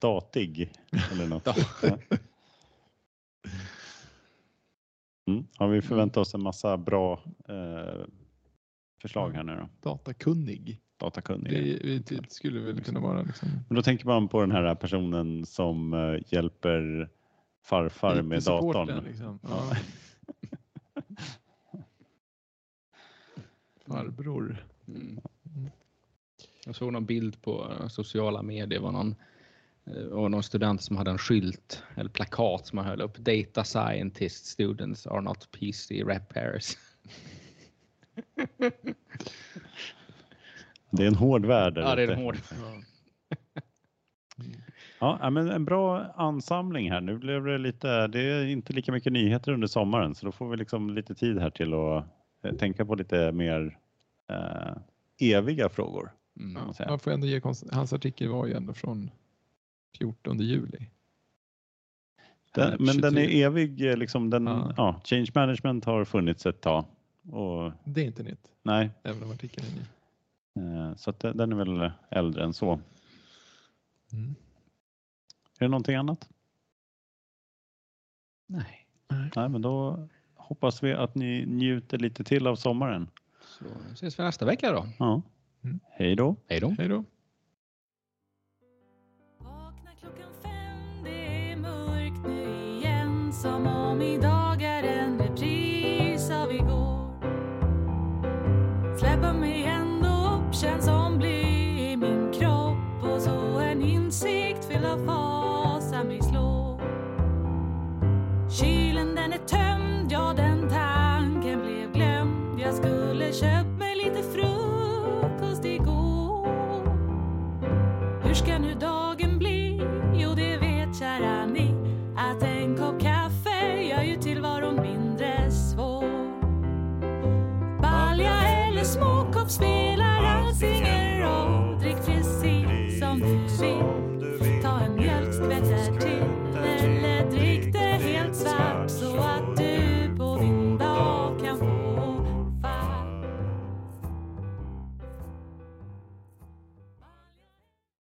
datig eller något. Ja. Mm. Ja, vi förväntar oss en massa bra eh, förslag här nu då. Datakunnig. Datakunniga. Det, det skulle väl kunna vara liksom Men då tänker man på den här personen som eh, hjälper farfar med datorn. Liksom. Ja. <laughs> Farbror. Mm. Jag såg någon bild på eh, sociala medier. var någon, eh, och någon student som hade en skylt eller plakat som man höll upp. Data scientist students are not PC rep pairs. <laughs> Det är en hård värld. Ja, det är en hård. <laughs> Ja, men en bra ansamling här. Nu blev det lite, det är inte lika mycket nyheter under sommaren så då får vi liksom lite tid här till att eh, tänka på lite mer eh, eviga frågor. Mm. man får ändå ge hans artikel var ju ändå från 14 juli. Den, men den 23. är evig, eh, liksom den, Ja. ja. change management har funnits ett tag. Och, Det är inte nytt, nej, även om artikeln är ny. Eh, så att den den är väl äldre än så. Mm. Är det någonting annat? Nej. Nej, men då hoppas vi att ni njuter lite till av sommaren. Så ses vi nästa vecka då. Ja. Mm. Hej då! Hej då. Hej då. Vakna klockan fem, det är mörkt nu igen Som om idag